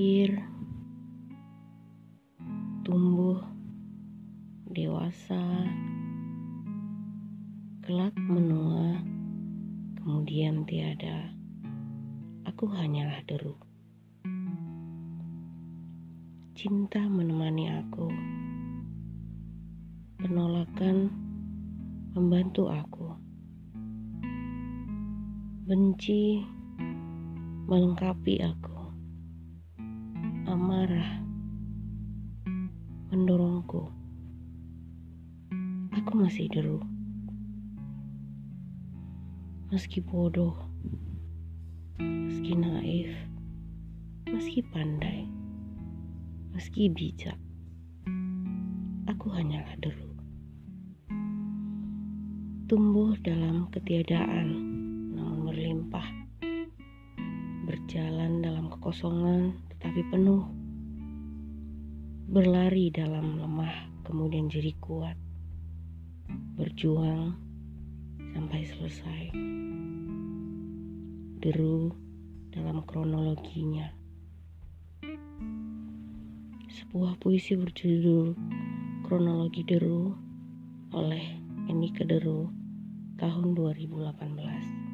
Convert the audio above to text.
lahir, tumbuh, dewasa, kelak menua, kemudian tiada. Aku hanyalah deru. Cinta menemani aku. Penolakan membantu aku. Benci melengkapi aku. Mendorongku. Aku masih deru. Meski bodoh, meski naif, meski pandai, meski bijak, aku hanyalah deru. Tumbuh dalam ketiadaan, namun berlimpah. Berjalan dalam kekosongan, tetapi penuh. Berlari dalam lemah, kemudian jadi kuat. Berjuang sampai selesai. Deru dalam kronologinya. Sebuah puisi berjudul Kronologi Deru oleh Eni Kederu tahun 2018.